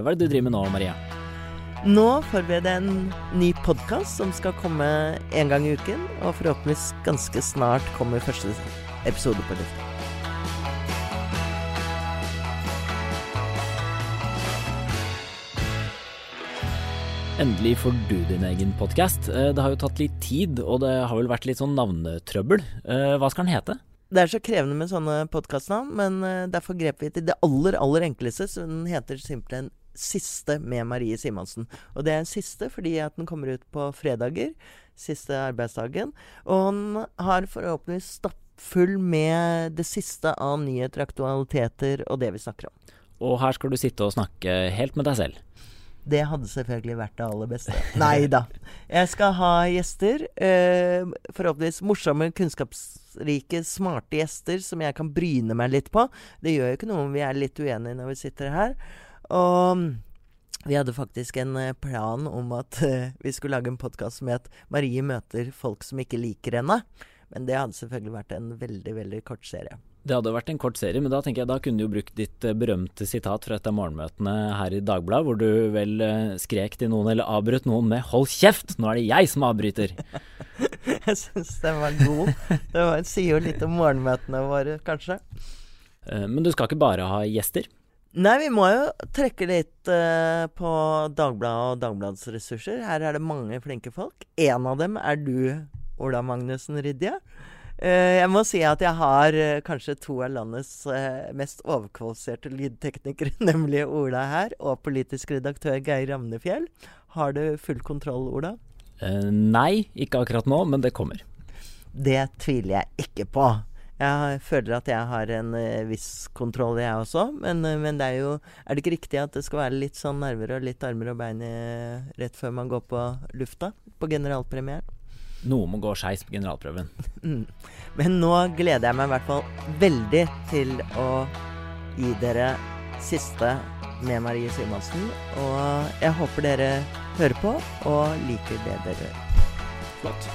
Hva er det du driver med nå, Maria? Nå forbereder jeg en ny podkast som skal komme en gang i uken. Og forhåpentligvis ganske snart kommer første episode på lufta. Endelig får du din egen podkast. Det har jo tatt litt tid, og det har vel vært litt sånn navnetrøbbel. Eh, hva skal den hete? Det er så krevende med sånne podkastnavn, men eh, derfor grep vi til det aller, aller enkleste. Så den heter simpelthen Siste med Marie Simonsen. Og det er en siste fordi at den kommer ut på fredager. Siste arbeidsdagen. Og han har forhåpentligvis stappfull med det siste av nyheter, aktualiteter og det vi snakker om. Og her skal du sitte og snakke helt med deg selv. Det hadde selvfølgelig vært det aller beste. Nei da. Jeg skal ha gjester. Øh, forhåpentligvis morsomme, kunnskapsrike, smarte gjester som jeg kan bryne meg litt på. Det gjør jo ikke noe om vi er litt uenige når vi sitter her. Og vi hadde faktisk en eh, plan om at uh, vi skulle lage en podkast som het 'Marie møter folk som ikke liker henne'. Men det hadde selvfølgelig vært en veldig, veldig kort serie. Det hadde vært en kort serie, men da tenker jeg da kunne du jo brukt ditt uh, berømte sitat fra et av morgenmøtene her i Dagbladet, hvor du vel skrek til noen eller avbrøt noen med 'hold kjeft, nå er det jeg som avbryter'. jeg syns den var god. Det var, sier jo litt om morgenmøtene våre, kanskje. men du skal ikke bare ha gjester? Nei, vi må jo trekke litt uh, på Dagbladet og Dagbladets ressurser. Her er det mange flinke folk. En av dem er du, Ola Magnussen Rydje. Uh, jeg må si at jeg har uh, kanskje to av landets mest overkvalifiserte lydteknikere, nemlig Ola her, og politisk redaktør Geir Ramnefjell. Har du full kontroll, Ola? nei, ikke akkurat nå, men det kommer. Det tviler jeg ikke på. Jeg føler at jeg har en uh, viss kontroll, jeg også. Men, uh, men, det er jo Er det ikke riktig at det skal være litt sånn nerver og litt armer og bein i, rett før man går på lufta? På generalpremieren? Noe må gå skeis på generalprøven. mm. Men nå gleder jeg meg i hvert fall veldig til å gi dere siste med Marie Simonsen. Og jeg håper dere hører på og liker det dere Flott.